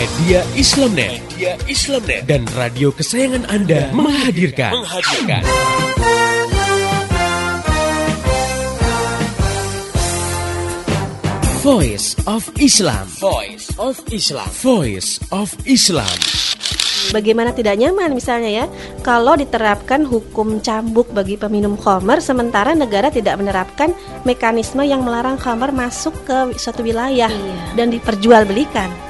Media Islamnet, Media Islamnet dan radio kesayangan Anda menghadirkan, menghadirkan. Voice of Islam. Voice of Islam. Voice of Islam. Bagaimana tidak nyaman misalnya ya kalau diterapkan hukum cambuk bagi peminum khamar sementara negara tidak menerapkan mekanisme yang melarang khamar masuk ke suatu wilayah Iya. dan diperjualbelikan.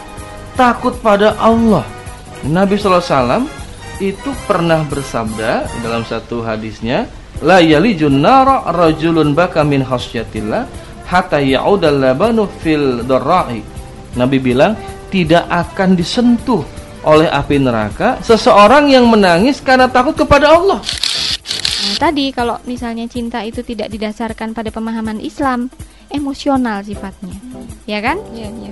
takut pada Allah Nabi SAW itu pernah bersabda dalam satu hadisnya la yalijun nara rajulun baka min khasyatillah hatta ya'udal labanu fil darra'i Nabi bilang tidak akan disentuh oleh api neraka seseorang yang menangis karena takut kepada Allah Nah, tadi kalau misalnya cinta itu tidak didasarkan pada pemahaman Islam, emosional sifatnya. Ya kan? Iya, iya.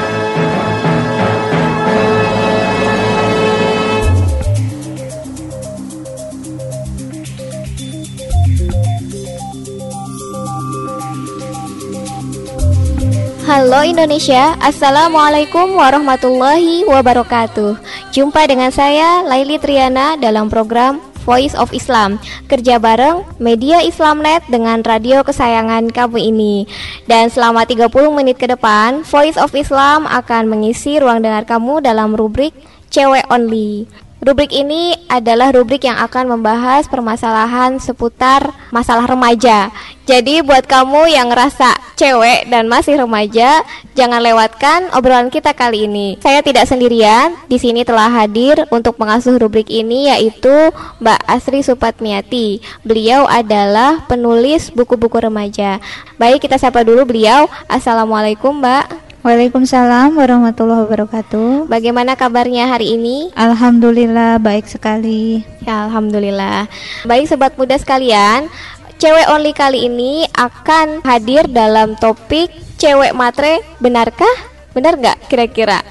Indonesia, Assalamualaikum warahmatullahi wabarakatuh. Jumpa dengan saya Laili Triana dalam program Voice of Islam. Kerja bareng Media Islamnet dengan radio kesayangan kamu ini. Dan selama 30 menit ke depan Voice of Islam akan mengisi ruang dengar kamu dalam rubrik Cewek Only Rubrik ini adalah rubrik yang akan membahas permasalahan seputar masalah remaja. Jadi buat kamu yang ngerasa cewek dan masih remaja, jangan lewatkan obrolan kita kali ini. Saya tidak sendirian, di sini telah hadir untuk mengasuh rubrik ini yaitu Mbak Asri Supatmiati. Beliau adalah penulis buku-buku remaja. Baik, kita sapa dulu beliau. Assalamualaikum, Mbak. Waalaikumsalam warahmatullahi wabarakatuh. Bagaimana kabarnya hari ini? Alhamdulillah baik sekali. Ya, Alhamdulillah. Baik sobat muda sekalian, cewek only kali ini akan hadir dalam topik cewek matre. Benarkah? Benar nggak kira-kira?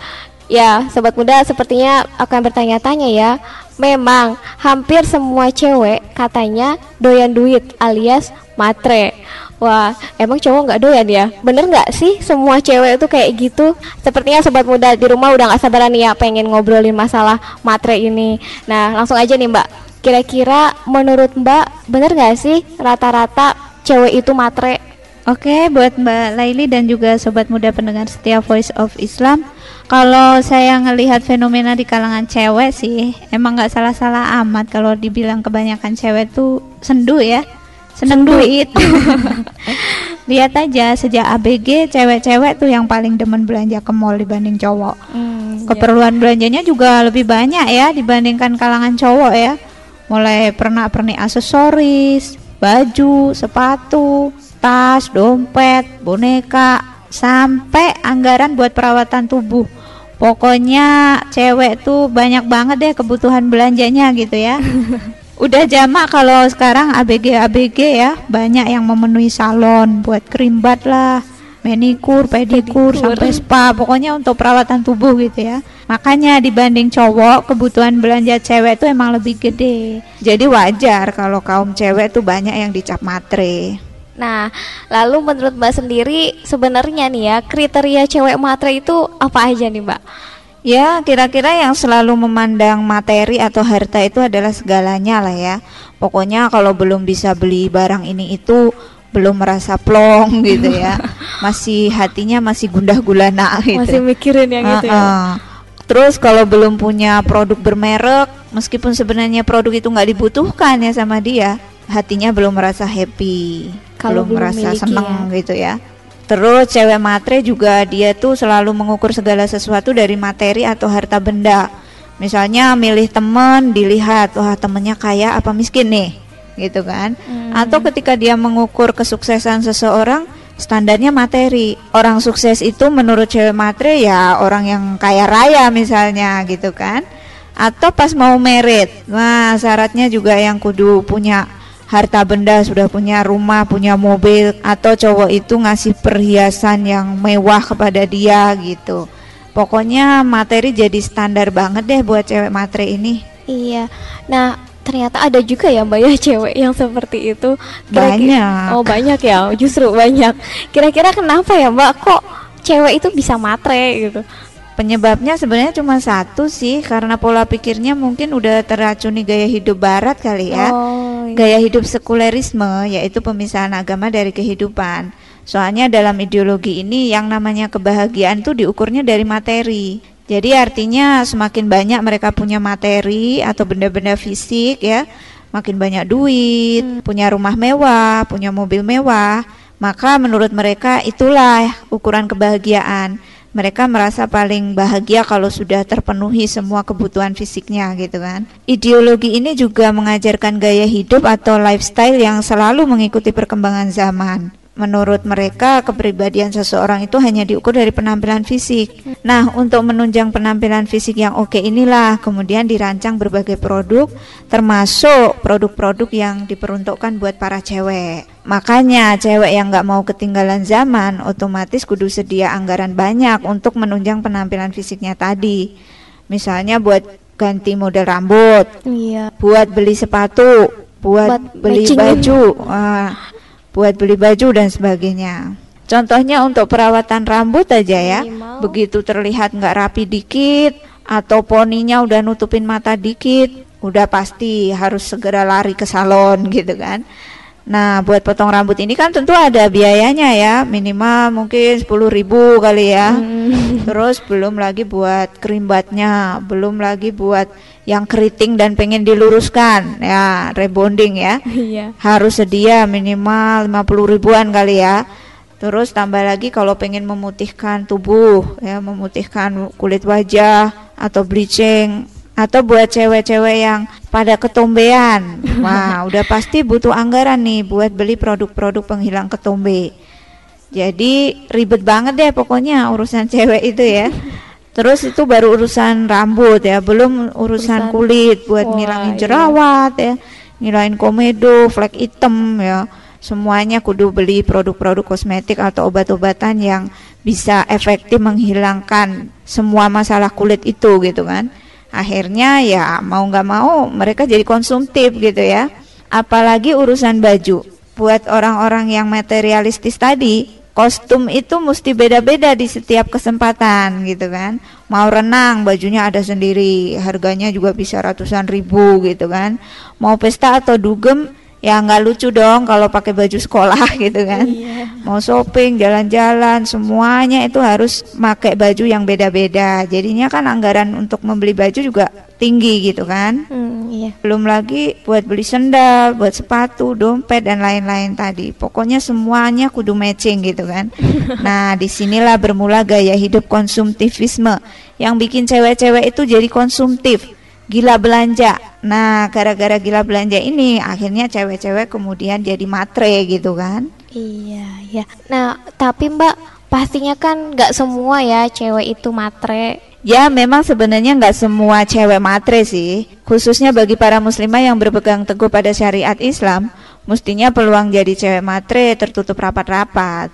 Ya, sobat muda sepertinya akan bertanya-tanya ya. Memang hampir semua cewek katanya doyan duit alias matre. Wah, emang cowok nggak doyan ya? Bener nggak sih semua cewek itu kayak gitu? Sepertinya sobat muda di rumah udah nggak sabaran nih ya pengen ngobrolin masalah matre ini. Nah, langsung aja nih Mbak. Kira-kira menurut Mbak bener nggak sih rata-rata cewek itu matre? Oke, buat Mbak Laili dan juga sobat muda pendengar setia Voice of Islam, kalau saya ngelihat fenomena di kalangan cewek sih, emang nggak salah-salah amat kalau dibilang kebanyakan cewek tuh sendu ya, seneng duit. Lihat aja sejak ABG cewek-cewek tuh yang paling demen belanja ke mall dibanding cowok. Keperluan belanjanya juga lebih banyak ya dibandingkan kalangan cowok ya. Mulai pernak-pernik aksesoris, baju, sepatu, tas, dompet, boneka, sampai anggaran buat perawatan tubuh. Pokoknya cewek tuh banyak banget deh kebutuhan belanjanya gitu ya. Udah jamak kalau sekarang ABG ABG ya, banyak yang memenuhi salon buat krimbat lah, manikur, pedikur, sampai spa, pokoknya untuk perawatan tubuh gitu ya. Makanya dibanding cowok, kebutuhan belanja cewek itu emang lebih gede. Jadi wajar kalau kaum cewek tuh banyak yang dicap matre. Nah, lalu menurut Mbak sendiri sebenarnya nih ya kriteria cewek matre itu apa aja nih Mbak? Ya, kira-kira yang selalu memandang materi atau harta itu adalah segalanya lah ya. Pokoknya kalau belum bisa beli barang ini itu belum merasa plong gitu ya. Masih hatinya masih gundah gulana gitu. Masih mikirin yang gitu ya. Heeh. Terus kalau belum punya produk bermerek, meskipun sebenarnya produk itu nggak dibutuhkan ya sama dia, hatinya belum merasa happy, Kalau belum belum merasa seneng gitu ya. Terus cewek matre juga dia tuh selalu mengukur segala sesuatu dari materi atau harta benda. Misalnya milih temen dilihat wah temennya kaya apa miskin nih gitu kan. Atau ketika dia mengukur kesuksesan seseorang standarnya materi. Orang sukses itu menurut cewek matre ya orang yang kaya raya misalnya gitu kan. Atau pas mau merit. Nah, syaratnya juga yang kudu punya harta benda, sudah punya rumah, punya mobil atau cowok itu ngasih perhiasan yang mewah kepada dia gitu. Pokoknya materi jadi standar banget deh buat cewek matre ini. Iya. Nah, ternyata ada juga ya Mbak ya cewek yang seperti itu. Banyak. Oh, banyak ya. Justru banyak. Kira-kira kenapa ya Mbak kok cewek itu bisa matre gitu? Penyebabnya sebenarnya cuma satu sih, karena pola pikirnya mungkin udah teracuni gaya hidup barat kali ya. Oh, iya. Gaya hidup sekulerisme yaitu pemisahan agama dari kehidupan. Soalnya dalam ideologi ini yang namanya kebahagiaan tuh diukurnya dari materi. Jadi artinya semakin banyak mereka punya materi atau benda-benda fisik ya, makin banyak duit, punya rumah mewah, punya mobil mewah, maka menurut mereka itulah ukuran kebahagiaan. Mereka merasa paling bahagia kalau sudah terpenuhi semua kebutuhan fisiknya gitu kan. Ideologi ini juga mengajarkan gaya hidup atau lifestyle yang selalu mengikuti perkembangan zaman. Menurut mereka, kepribadian seseorang itu hanya diukur dari penampilan fisik. Nah, untuk menunjang penampilan fisik yang oke inilah kemudian dirancang berbagai produk, termasuk produk-produk yang diperuntukkan buat para cewek. Makanya, cewek yang nggak mau ketinggalan zaman, otomatis kudu sedia anggaran banyak untuk menunjang penampilan fisiknya tadi. Misalnya buat ganti model rambut, Iya. buat beli sepatu, buat, Buat beli baju, ah, buat beli baju dan sebagainya. Contohnya untuk perawatan rambut aja ya, begitu terlihat nggak rapi dikit atau poninya udah nutupin mata dikit, udah pasti harus segera lari ke salon gitu kan. Nah, buat potong rambut ini kan tentu ada biayanya ya, minimal mungkin 10.000 ribu kali ya. Terus belum lagi buat kerimbatnya, belum lagi buat yang keriting dan pengen diluruskan, ya rebonding ya. Iya. Harus sedia minimal 50 ribuan kali ya. Terus tambah lagi kalau pengen memutihkan tubuh, ya memutihkan kulit wajah atau bleaching atau buat cewek-cewek yang pada ketombean. Wah, udah pasti butuh anggaran nih buat beli produk-produk penghilang ketombe. Jadi ribet banget deh pokoknya urusan cewek itu ya. Terus itu baru urusan rambut ya, belum urusan Urusan- kulit buat Wah, ngilangin iya. jerawat ya, ngilangin komedo, flek hitam ya. Semuanya kudu beli produk-produk kosmetik atau obat-obatan yang bisa efektif menghilangkan semua masalah kulit itu gitu kan. Akhirnya ya mau nggak mau mereka jadi konsumtif gitu ya. Apalagi urusan baju. Buat orang-orang yang materialistis tadi, kostum itu mesti beda-beda di setiap kesempatan gitu kan. Mau renang bajunya ada sendiri, harganya juga bisa ratusan ribu gitu kan. Mau pesta atau dugem ya nggak lucu dong kalau pakai baju sekolah gitu kan. Mau shopping, jalan-jalan, semuanya itu harus pakai baju yang beda-beda. Jadinya kan anggaran untuk membeli baju juga tinggi gitu kan. Hmm, iya. Belum lagi buat beli sendal, buat sepatu, dompet dan lain-lain tadi. Pokoknya semuanya kudu matching gitu kan. Nah, di sinilah bermula gaya hidup konsumtivisme yang bikin cewek-cewek itu jadi konsumtif, gila belanja. Nah, gara-gara gila belanja ini akhirnya cewek-cewek kemudian jadi matre gitu kan. Iya, iya. Nah, tapi Mbak, pastinya kan nggak semua ya cewek itu matre. Ya memang sebenarnya nggak semua cewek matre sih Khususnya bagi para muslimah yang berpegang teguh pada syariat Islam Mestinya peluang jadi cewek matre tertutup rapat-rapat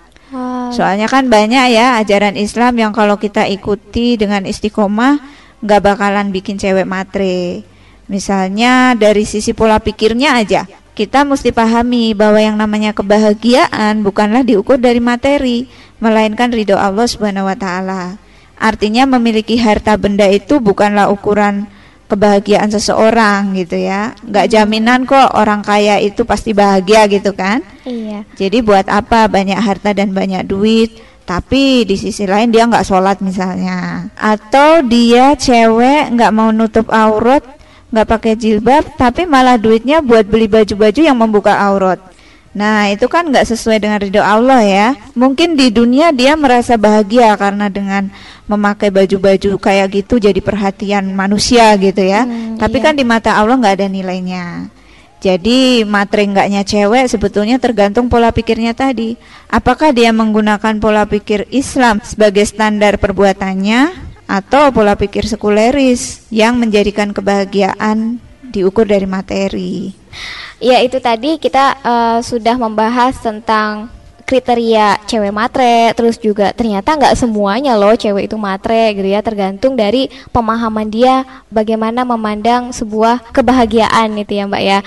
Soalnya kan banyak ya ajaran Islam yang kalau kita ikuti dengan istiqomah nggak bakalan bikin cewek matre Misalnya dari sisi pola pikirnya aja kita mesti pahami bahwa yang namanya kebahagiaan bukanlah diukur dari materi, melainkan ridho Allah Subhanahu wa taala. Artinya memiliki harta benda itu bukanlah ukuran kebahagiaan seseorang gitu ya. Nggak jaminan kok orang kaya itu pasti bahagia gitu kan. iya. Jadi buat apa banyak harta dan banyak duit tapi di sisi lain dia nggak sholat misalnya atau dia cewek nggak mau nutup aurat nggak pakai jilbab, tapi malah duitnya buat beli baju-baju yang membuka aurat. Nah, itu kan nggak sesuai dengan ridho Allah ya. Mungkin di dunia dia merasa bahagia karena dengan memakai baju-baju kayak gitu jadi perhatian manusia gitu ya. Hmm, Tapi iya. kan di mata Allah nggak ada nilainya. Jadi matre enggaknya cewek sebetulnya tergantung pola pikirnya tadi. Apakah dia menggunakan pola pikir Islam sebagai standar perbuatannya atau pola pikir sekuleris yang menjadikan kebahagiaan diukur dari materi. Ya itu tadi kita eh, sudah membahas tentang kriteria cewek matre, terus juga ternyata nggak semuanya loh cewek itu matre gitu ya, tergantung dari pemahaman dia bagaimana memandang sebuah kebahagiaan itu ya Mbak ya.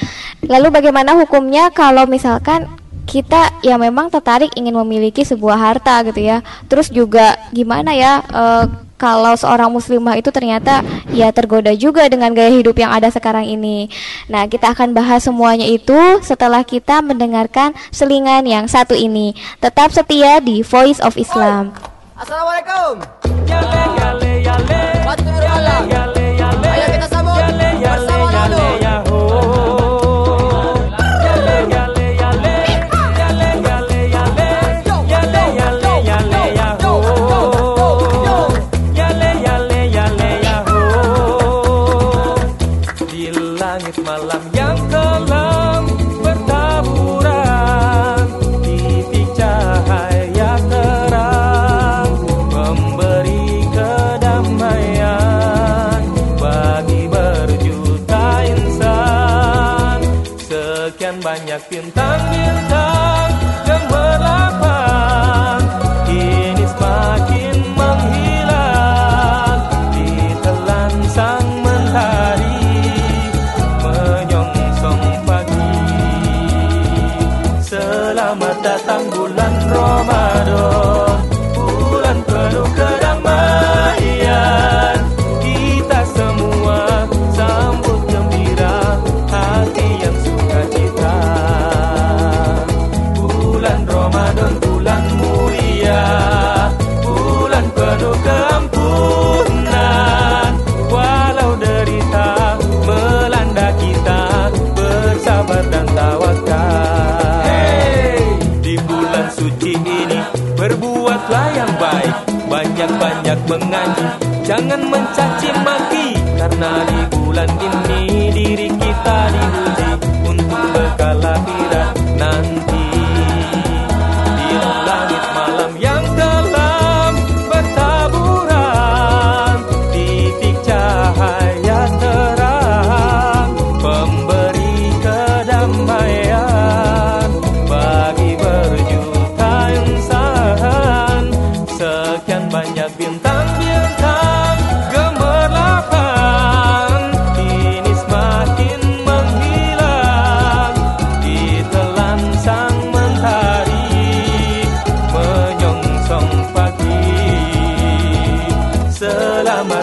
Lalu bagaimana hukumnya kalau misalkan kita ya memang tertarik ingin memiliki sebuah harta gitu ya, terus juga gimana ya eh, kalau seorang muslimah itu ternyata ya tergoda juga dengan gaya hidup yang ada sekarang ini. Nah, kita akan bahas semuanya itu setelah kita mendengarkan selingan yang satu ini. Tetap setia di Voice of Islam. Assalamualaikum. Batu Nurul Ayo kita sambut bersama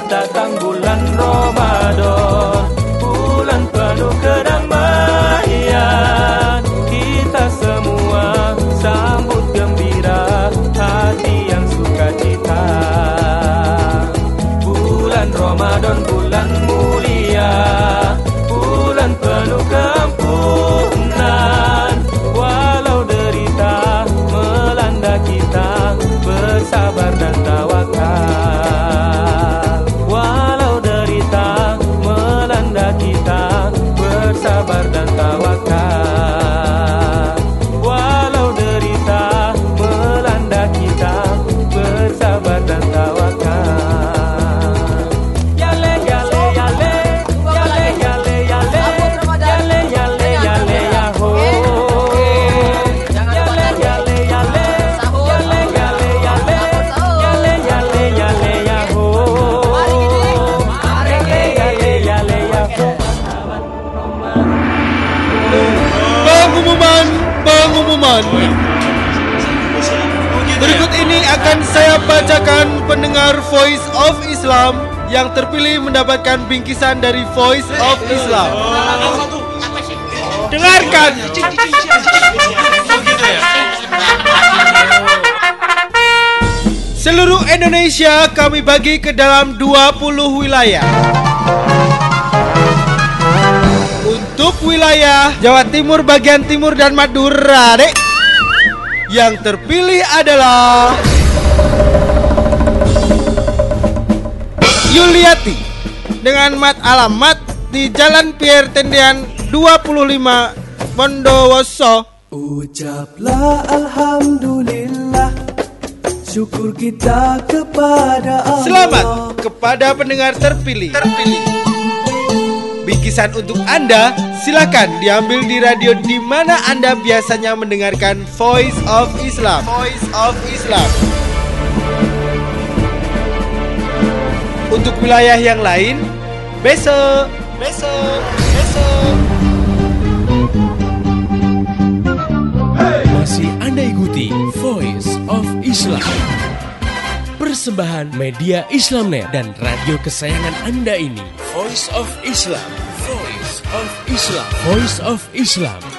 datang bulan Ramadan akan saya bacakan pendengar Voice of Islam yang terpilih mendapatkan bingkisan dari Voice of Islam. Dengarkan. Seluruh Indonesia kami bagi ke dalam 20 wilayah. Untuk wilayah Jawa Timur bagian timur dan Madura, Dek. Yang terpilih adalah Yuliati dengan mat alamat di Jalan Pierre Tendian 25 Bondowoso. Ucaplah Alhamdulillah Syukur kita kepada Allah Selamat kepada pendengar terpilih. Terpilih. Bingkisan untuk Anda silakan diambil di radio di mana Anda biasanya mendengarkan Voice of Islam. Voice of Islam. Untuk wilayah yang lain, besok, besok, besok. Masih Anda ikuti Voice of Islam. Persembahan media Islamnet dan radio kesayangan Anda ini. Voice of Islam. Voice of Islam. Voice of Islam.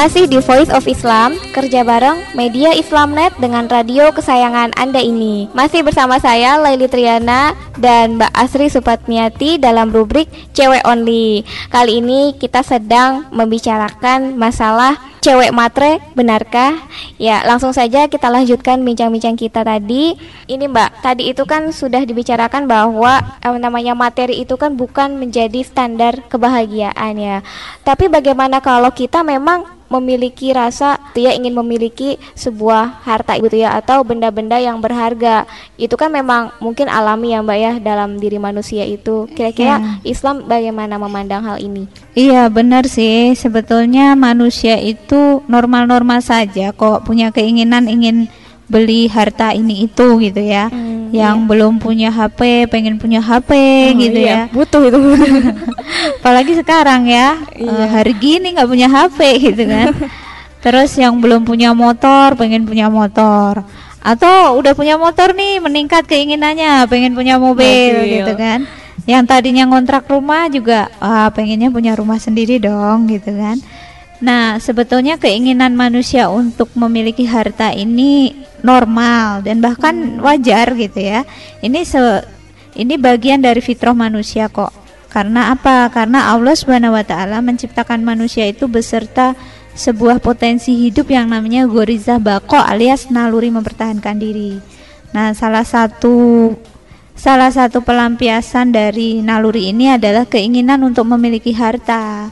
Masih di Voice of Islam, kerja bareng media Islamnet dengan radio kesayangan Anda ini. Masih bersama saya Laili Triana dan Mbak Asri Supatmiati dalam rubrik Cewek Only. Kali ini kita sedang membicarakan masalah cewek matre, benarkah? Ya, langsung saja kita lanjutkan bincang-bincang kita tadi. Ini Mbak, tadi itu kan sudah dibicarakan bahwa eh, namanya materi itu kan bukan menjadi standar kebahagiaan ya. Tapi bagaimana kalau kita memang memiliki rasa dia ingin memiliki sebuah harta gitu ya atau benda-benda yang berharga itu kan memang mungkin alami ya mbak ya dalam diri manusia itu kira-kira Islam bagaimana memandang hal ini Iya benar sih sebetulnya manusia itu normal-normal saja. Kok punya keinginan ingin beli harta ini itu gitu ya. Hmm, yang belum punya HP pengen punya HP Oh, gitu iya, ya. butuh itu. Apalagi sekarang ya. Iya. eh, hari gini nggak punya HP gitu kan. Terus yang belum punya motor pengen punya motor. Atau udah punya motor nih meningkat keinginannya pengen punya mobil, Mobil. gitu kan. Yang tadinya ngontrak rumah juga ah pengennya punya rumah sendiri dong gitu kan nah sebetulnya keinginan manusia untuk memiliki harta ini normal dan bahkan wajar gitu ya ini se ini bagian dari fitrah manusia kok karena apa? Karena Allah Subhanahu wa taala menciptakan manusia itu beserta sebuah potensi hidup yang namanya gorizah bako alias naluri mempertahankan diri. Nah, salah satu salah satu pelampiasan dari naluri ini adalah keinginan untuk memiliki harta.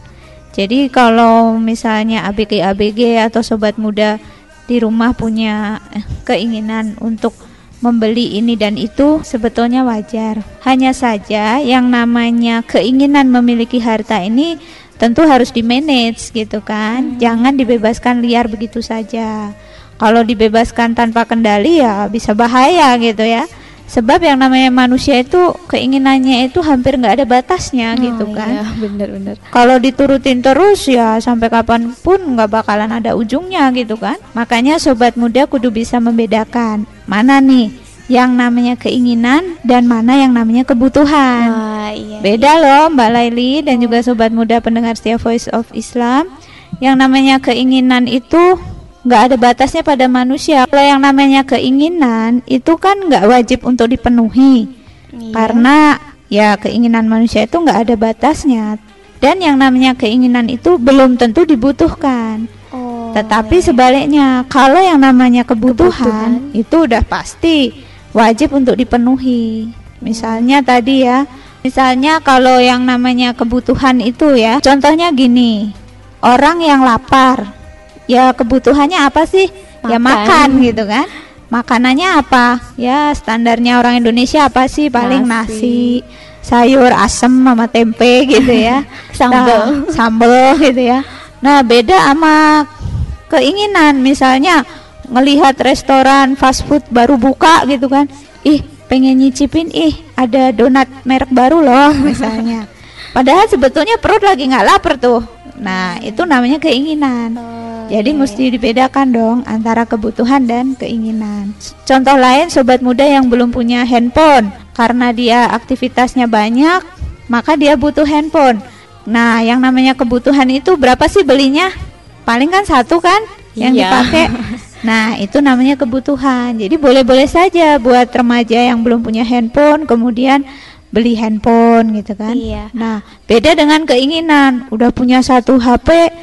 Jadi kalau misalnya ABG-ABG atau sobat muda di rumah punya eh, keinginan untuk membeli ini dan itu sebetulnya wajar. Hanya saja yang namanya keinginan memiliki harta ini tentu harus di-manage gitu kan. Jangan dibebaskan liar begitu saja. Kalau dibebaskan tanpa kendali ya bisa bahaya gitu ya. Sebab yang namanya manusia itu keinginannya itu hampir nggak ada batasnya gitu kan. iya, bener-bener Kalau diturutin terus ya sampai kapan pun nggak bakalan ada ujungnya gitu kan. Makanya sobat muda kudu bisa membedakan mana nih yang namanya keinginan dan mana yang namanya kebutuhan. Wah, iya, Beda loh Mbak Laili dan juga sobat muda pendengar setia Voice of Islam. Yang namanya keinginan itu nggak ada batasnya pada manusia. Kalau yang namanya keinginan itu kan nggak wajib untuk dipenuhi Iya. karena ya keinginan manusia itu nggak ada batasnya. Dan yang namanya keinginan itu belum tentu dibutuhkan. Oh, Tetapi iya. sebaliknya, kalau yang namanya kebutuhan, itu udah pasti wajib untuk dipenuhi. Misalnya tadi ya, misalnya kalau yang namanya kebutuhan itu ya, contohnya gini, orang yang lapar, ya kebutuhannya apa sih? Ya Makan. makan gitu kan. Makanannya apa? Ya standarnya orang Indonesia apa sih? Paling nasi, Nasi. sayur asem sama tempe gitu ya. Sambel. Nah, sambel gitu ya. Nah, beda sama keinginan misalnya ngelihat restoran fast food baru buka gitu kan. Ih, pengen nyicipin ih ada donat merek baru loh misalnya. Padahal sebetulnya perut lagi nggak lapar tuh. Nah, itu namanya keinginan. Jadi mesti dibedakan dong antara kebutuhan dan keinginan. Contoh lain sobat muda yang belum punya handphone karena dia aktivitasnya banyak, maka dia butuh handphone. Nah, yang namanya kebutuhan itu berapa sih belinya? Paling kan satu kan? yang Iya. dipakai nah itu namanya kebutuhan jadi boleh-boleh saja buat remaja yang belum punya handphone kemudian beli handphone gitu kan Iya. nah beda dengan keinginan udah punya satu HP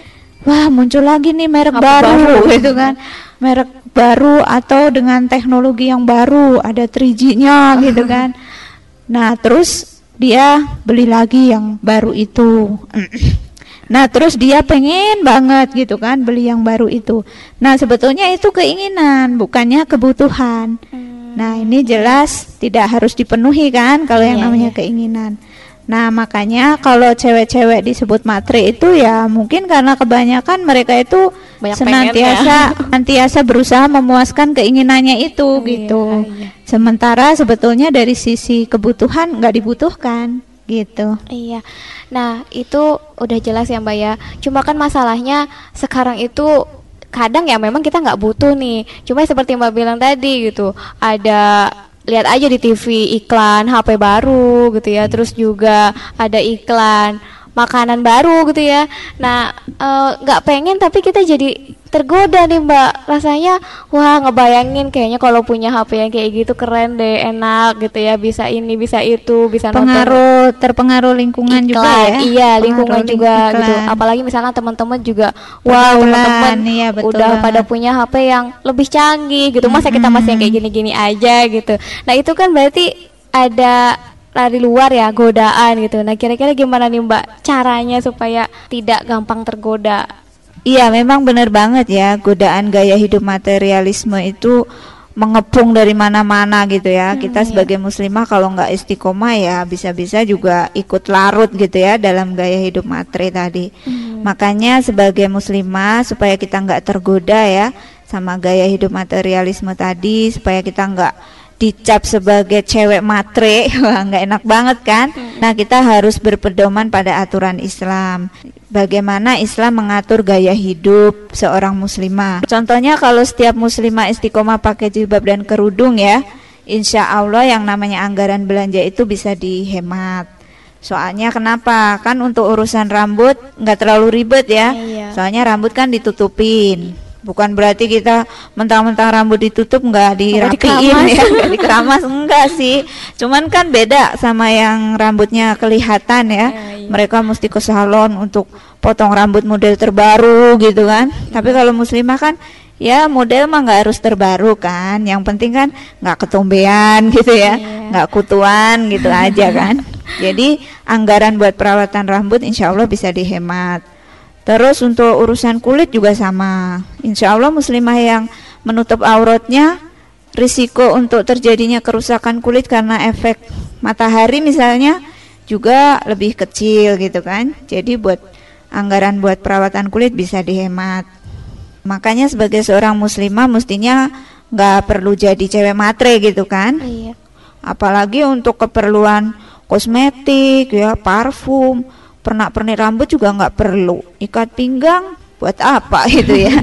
wah muncul lagi nih merek baru, baru. gitu kan merek baru atau dengan teknologi yang baru ada 3G-nya gitu kan nah terus dia beli lagi yang baru itu Nah, terus dia pengen banget gitu kan beli yang baru itu. Nah, sebetulnya itu keinginan, bukannya kebutuhan. Nah, ini jelas tidak harus dipenuhi kan kalau yang Iya, namanya iya. keinginan. Nah, makanya kalau cewek-cewek disebut matre itu ya mungkin karena kebanyakan mereka itu Banyak senantiasa senantiasa berusaha memuaskan keinginannya itu gitu. iya. Sementara sebetulnya dari sisi kebutuhan nggak dibutuhkan gitu. Iya. Nah, itu udah jelas ya, Mbak ya. Cuma kan masalahnya sekarang itu kadang ya memang kita nggak butuh nih. Cuma seperti Mbak bilang tadi gitu, ada lihat aja di TV iklan HP baru gitu ya. Terus juga ada iklan makanan baru gitu ya. Nah, eh, nggak pengen tapi kita jadi tergoda nih Mbak. Rasanya wah ngebayangin kayaknya kalau punya HP yang kayak gitu keren deh, enak gitu ya. Bisa ini, bisa itu, bisa nonton Pengaruh terpengaruh lingkungan juga iklan. ya. Iya, lingkungan juga ling- gitu. iklan. Apalagi misalnya teman-teman juga wow, Pergaulan, teman-teman iya, udah banget. pada punya HP yang lebih canggih gitu. Masa kita masih yang kayak gini-gini aja gitu. Nah, itu kan berarti ada lari luar ya godaan gitu. Nah, kira-kira gimana nih Mbak caranya supaya tidak gampang tergoda? Iya, memang benar banget ya. Godaan gaya hidup materialisme itu mengepung dari mana-mana gitu ya. Kita sebagai muslimah kalau nggak istiqomah ya bisa-bisa juga ikut larut gitu ya dalam gaya hidup matre tadi. Makanya sebagai muslimah supaya kita nggak tergoda ya sama gaya hidup materialisme tadi, supaya kita nggak dicap sebagai cewek matre, wah nggak enak banget kan? Nah kita harus berpedoman pada aturan Islam. Bagaimana Islam mengatur gaya hidup seorang muslimah? Contohnya kalau setiap muslimah istiqomah pakai jilbab dan kerudung ya, insya Allah yang namanya anggaran belanja itu bisa dihemat. Soalnya kenapa? Kan untuk urusan rambut nggak terlalu ribet ya. Iya. Soalnya rambut kan ditutupin. Bukan berarti kita mentang-mentang rambut ditutup nggak dirapiin ya, nggak dikeramas enggak sih. Cuman kan beda sama yang rambutnya kelihatan ya. Mereka mesti ke salon untuk potong rambut model terbaru gitu kan. Tapi kalau muslimah kan ya model mah nggak harus terbaru kan. Yang penting kan nggak ketombean gitu ya, nggak kutuan gitu aja kan. Jadi anggaran buat perawatan rambut insya Allah bisa dihemat. Terus untuk urusan kulit juga sama. Insya Allah muslimah yang menutup auratnya risiko untuk terjadinya kerusakan kulit karena efek matahari misalnya juga lebih kecil gitu kan. Jadi buat anggaran buat perawatan kulit bisa dihemat. Makanya sebagai seorang muslimah mestinya nggak perlu jadi cewek matre gitu kan. Iya. Apalagi untuk keperluan kosmetik ya, parfum, pernak-pernik rambut juga nggak perlu. Ikat pinggang buat apa gitu ya.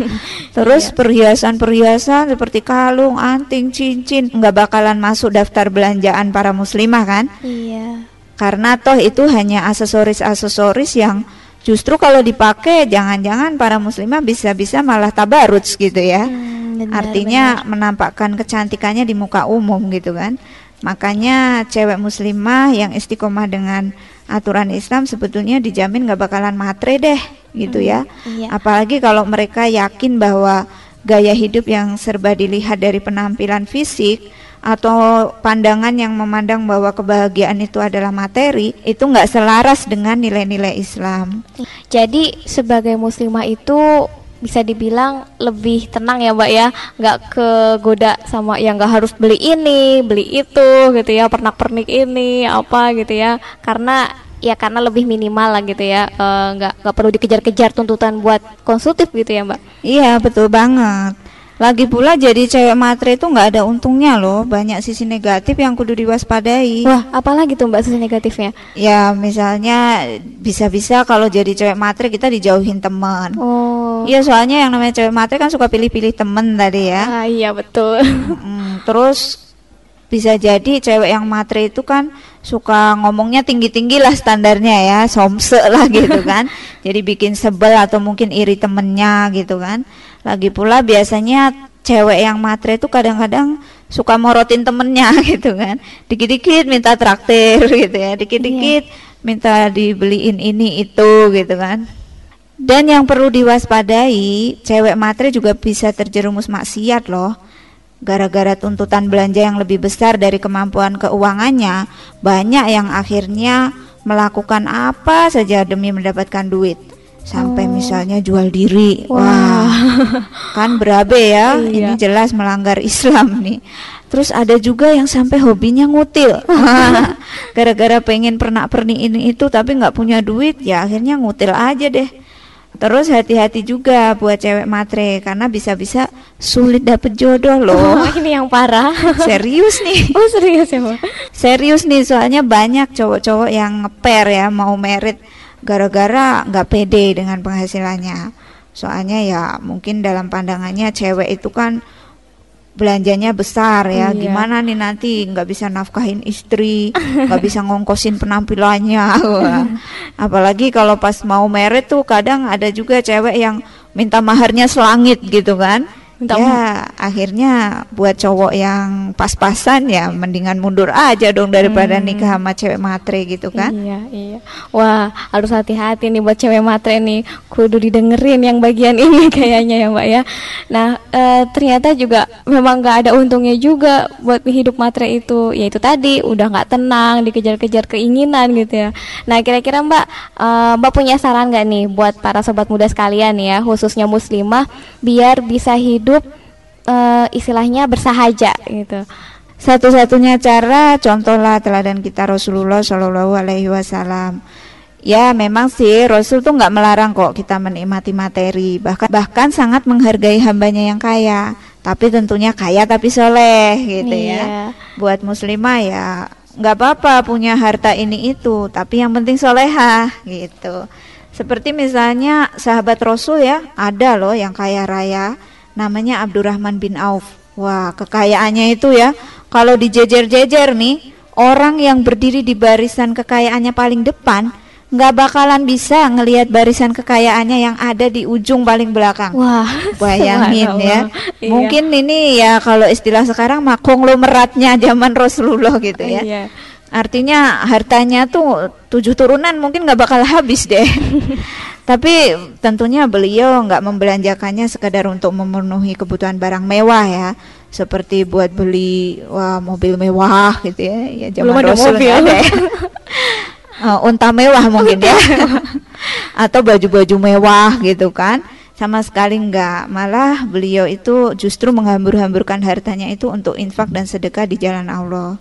Terus perhiasan-perhiasan seperti kalung, anting, cincin nggak bakalan masuk daftar belanjaan para muslimah kan? Iya. Karena toh itu hanya aksesoris-aksesoris yang justru kalau dipakai jangan-jangan para muslimah bisa-bisa malah tabaruj gitu ya. Hmm, benar, Artinya menampakkan kecantikannya di muka umum gitu kan. Makanya cewek muslimah yang istiqomah dengan aturan Islam sebetulnya dijamin gak bakalan matre deh gitu ya. iya. Apalagi kalau mereka yakin bahwa gaya hidup yang serba dilihat dari penampilan fisik atau pandangan yang memandang bahwa kebahagiaan itu adalah materi itu nggak selaras dengan nilai-nilai Islam. Jadi sebagai muslimah itu bisa dibilang lebih tenang ya Mbak ya, nggak kegoda sama yang nggak harus beli ini, beli itu gitu ya, pernak-pernik ini apa gitu ya, karena ya karena lebih minimal lah gitu ya, eh, nggak nggak perlu dikejar-kejar tuntutan buat konsumtif gitu ya Mbak. Iya betul banget. Lagi pula jadi cewek matre itu nggak ada untungnya loh, banyak sisi negatif yang kudu diwaspadai. Wah, apalagi tuh Mbak sisi negatifnya? Ya misalnya bisa-bisa kalau jadi cewek matre kita dijauhin teman. Oh. Iya soalnya yang namanya cewek matre kan suka pilih-pilih temen tadi ya. Ah, iya betul. Mm, terus bisa jadi cewek yang matre itu kan suka ngomongnya tinggi-tinggi lah standarnya ya, somse lah gitu kan. jadi bikin sebel atau mungkin iri temennya gitu kan. Lagi pula biasanya cewek yang matre itu kadang-kadang suka morotin temennya gitu kan. Dikit-dikit minta traktir gitu ya, dikit-dikit minta dibeliin ini itu gitu kan. Dan yang perlu diwaspadai, cewek matre juga bisa terjerumus maksiat loh. Gara-gara tuntutan belanja yang lebih besar dari kemampuan keuangannya, banyak yang akhirnya melakukan apa saja demi mendapatkan duit. Sampai misalnya jual diri. Wah, kan berabe ya. Ini jelas melanggar Islam nih. Terus ada juga yang sampai hobinya ngutil. Gara-gara pengen pernah perni ini itu tapi nggak punya duit, ya akhirnya ngutil aja deh. Terus hati-hati juga buat cewek matre karena bisa-bisa sulit dapet jodoh loh. Oh, ini yang parah. Serius nih. Oh, serius ya, Mbak? Serius nih soalnya banyak cowok-cowok yang ngeper ya mau merit gara-gara nggak pede dengan penghasilannya. Soalnya ya mungkin dalam pandangannya cewek itu kan belanjanya besar ya. Iya. gimana nih nanti nggak bisa nafkahin istri nggak bisa ngongkosin penampilannya. Apalagi kalau pas mau merit tuh kadang ada juga cewek yang minta maharnya selangit gitu kan Minta ya akhirnya buat cowok yang pas-pasan ya mendingan mundur aja dong daripada nikah sama cewek matre gitu kan Iya, iya. Wah, harus hati-hati nih buat cewek matre nih. Kudu didengerin yang bagian ini kayaknya ya, Mbak ya. Nah, eh, ternyata juga memang nggak ada untungnya juga buat hidup matre itu. Yaitu tadi udah nggak tenang, dikejar-kejar keinginan gitu ya. Nah, kira-kira Mbak, eh, Mbak punya saran nggak nih buat para sobat muda sekalian ya, khususnya muslimah, biar bisa hidup eh, istilahnya bersahaja gitu. Satu-satunya cara contohlah teladan kita Rasulullah Shallallahu Alaihi Wasallam. Ya memang sih Rasul tuh nggak melarang kok kita menikmati materi bahkan bahkan sangat menghargai hambanya yang kaya tapi tentunya kaya tapi soleh gitu ya Iya. buat muslimah ya nggak apa-apa punya harta ini itu tapi yang penting soleha gitu seperti misalnya sahabat Rasul ya ada loh yang kaya raya namanya Abdurrahman bin Auf wah kekayaannya itu ya kalau dijejer-jejer nih orang yang berdiri di barisan kekayaannya paling depan nggak bakalan bisa ngelihat barisan kekayaannya yang ada di ujung paling belakang Wah, bayangin ya. Iya. mungkin ini ya kalau istilah sekarang mah konglomeratnya zaman Rasulullah gitu ya Iya. artinya hartanya tuh tujuh turunan mungkin nggak bakal habis deh tapi tentunya beliau nggak membelanjakannya sekadar untuk memenuhi kebutuhan barang mewah ya. Seperti buat beli wah mobil mewah gitu ya. Ya zaman Belum ada Rasul mobil. nggak ada ya. Eh, unta mewah mungkin ya. Atau baju-baju mewah gitu kan. Sama sekali enggak malah beliau itu justru menghambur-hamburkan hartanya itu untuk infak dan sedekah di jalan Allah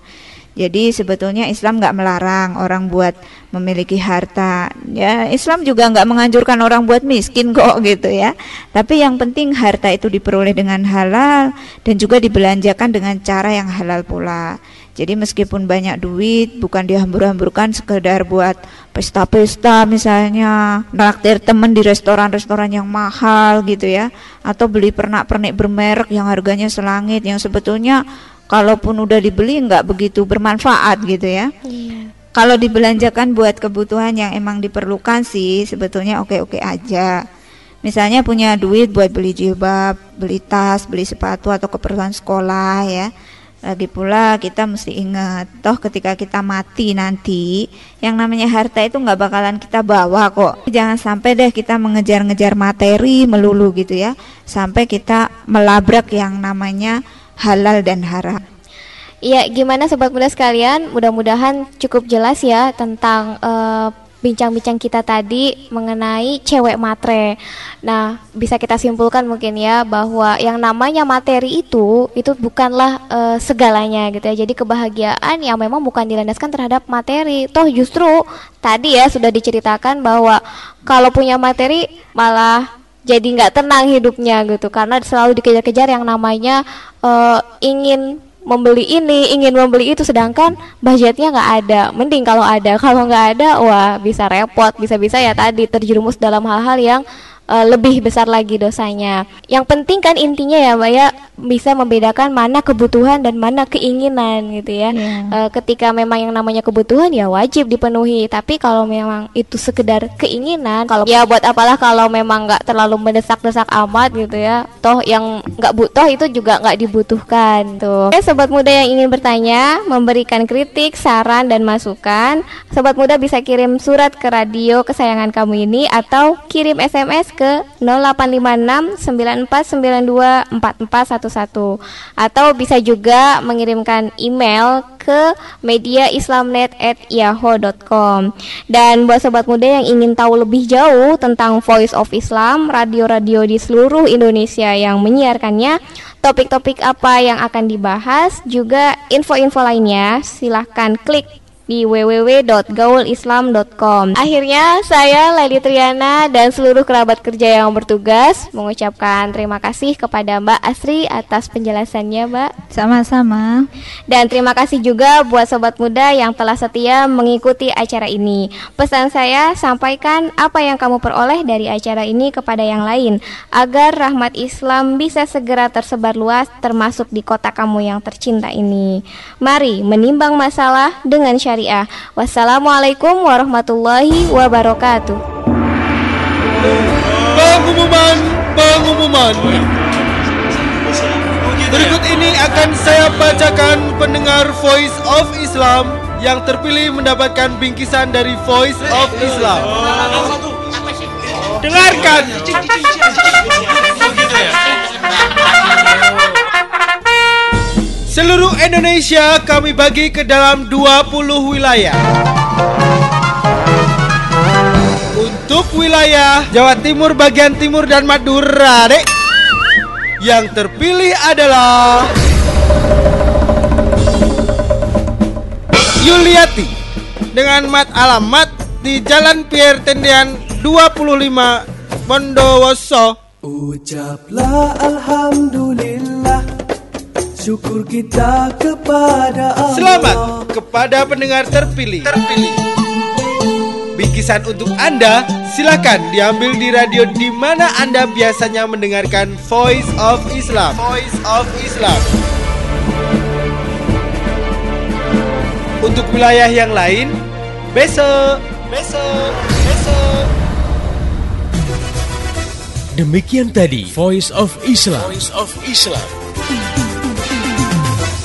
jadi sebetulnya Islam nggak melarang orang buat memiliki harta. Ya Islam juga nggak menganjurkan orang buat miskin kok gitu ya. Tapi yang penting harta itu diperoleh dengan halal dan juga dibelanjakan dengan cara yang halal pula. Jadi meskipun banyak duit bukan dihambur-hamburkan sekedar buat pesta-pesta misalnya naktir temen di restoran-restoran yang mahal gitu ya atau beli pernak-pernik bermerek yang harganya selangit yang sebetulnya kalaupun udah dibeli nggak begitu bermanfaat gitu ya. Kalau dibelanjakan buat kebutuhan yang emang diperlukan sih sebetulnya oke-oke aja. Misalnya punya duit buat beli jilbab, beli tas, beli sepatu atau keperluan sekolah ya. Lagi pula kita mesti ingat, toh ketika kita mati nanti, yang namanya harta itu nggak bakalan kita bawa kok. Jangan sampai deh kita mengejar-ngejar materi melulu gitu ya, sampai kita melabrak yang namanya halal dan haram. Iya, gimana sobat muda sekalian? Mudah-mudahan cukup jelas ya tentang eh, bincang-bincang kita tadi mengenai cewek matre. Nah, bisa kita simpulkan mungkin ya bahwa yang namanya materi itu itu bukanlah eh, segalanya gitu ya. Jadi kebahagiaan yang memang bukan dilandaskan terhadap materi. Toh justru tadi ya sudah diceritakan bahwa kalau punya materi malah jadi nggak tenang hidupnya gitu karena selalu dikejar-kejar yang namanya eh, ingin membeli ini, ingin membeli itu, sedangkan budgetnya nggak ada. Mending kalau ada, kalau nggak ada, wah bisa repot, bisa-bisa ya tadi terjerumus dalam hal-hal yang eh, lebih besar lagi dosanya. Yang penting kan intinya ya, mbak ya, bisa membedakan mana kebutuhan dan mana keinginan gitu ya. Iya. Eh, ketika memang yang namanya kebutuhan ya wajib dipenuhi. Tapi kalau memang itu sekedar keinginan, kalau ya buat apalah kalau memang nggak terlalu mendesak-desak amat gitu ya. Toh yang nggak butuh itu juga nggak dibutuhkan tuh. Oke, sobat muda yang ingin bertanya, memberikan kritik, saran dan masukan, sobat muda bisa kirim surat ke radio kesayangan kamu ini atau kirim SMS ke 0856 9492 4411 atau bisa juga mengirimkan email ke mediaislamnet@yahoo.com. Dan buat sobat muda yang ingin tahu lebih jauh tentang Voice of Islam, radio-radio di seluruh Indonesia yang menyiarkannya, topik-topik apa yang akan dibahas, juga info-info lainnya, silahkan klik di www.gaulislam.com. Akhirnya saya Laili Triana dan seluruh kerabat kerja yang bertugas mengucapkan terima kasih kepada Mbak Asri atas penjelasannya, Mbak. Sama-sama. Dan terima kasih juga buat sobat muda yang telah setia mengikuti acara ini. Pesan saya, sampaikan apa yang kamu peroleh dari acara ini kepada yang lain agar rahmat Islam bisa segera tersebar luas termasuk di kota kamu yang tercinta ini. Mari menimbang masalah dengan syariah. Wassalamualaikum warahmatullahi wabarakatuh. Pengumuman, pengumuman. Berikut ini akan saya bacakan pendengar Voice of Islam yang terpilih mendapatkan bingkisan dari Voice of Islam. Dengarkan. Seluruh Indonesia kami bagi ke dalam 20 wilayah. Untuk wilayah Jawa Timur bagian timur dan Madura, Dek. Yang terpilih adalah Yuliati dengan mat alamat di Jalan Pierre Tendian 25 Bondowoso. Ucaplah Alhamdulillah Syukur kita kepada Allah Selamat kepada pendengar terpilih. Terpilih. Bingkisan untuk Anda silakan diambil di radio di mana Anda biasanya mendengarkan Voice of Islam. Voice of Islam. Untuk wilayah yang lain, besok, besok, besok. Demikian tadi Voice of Islam. Voice of Islam.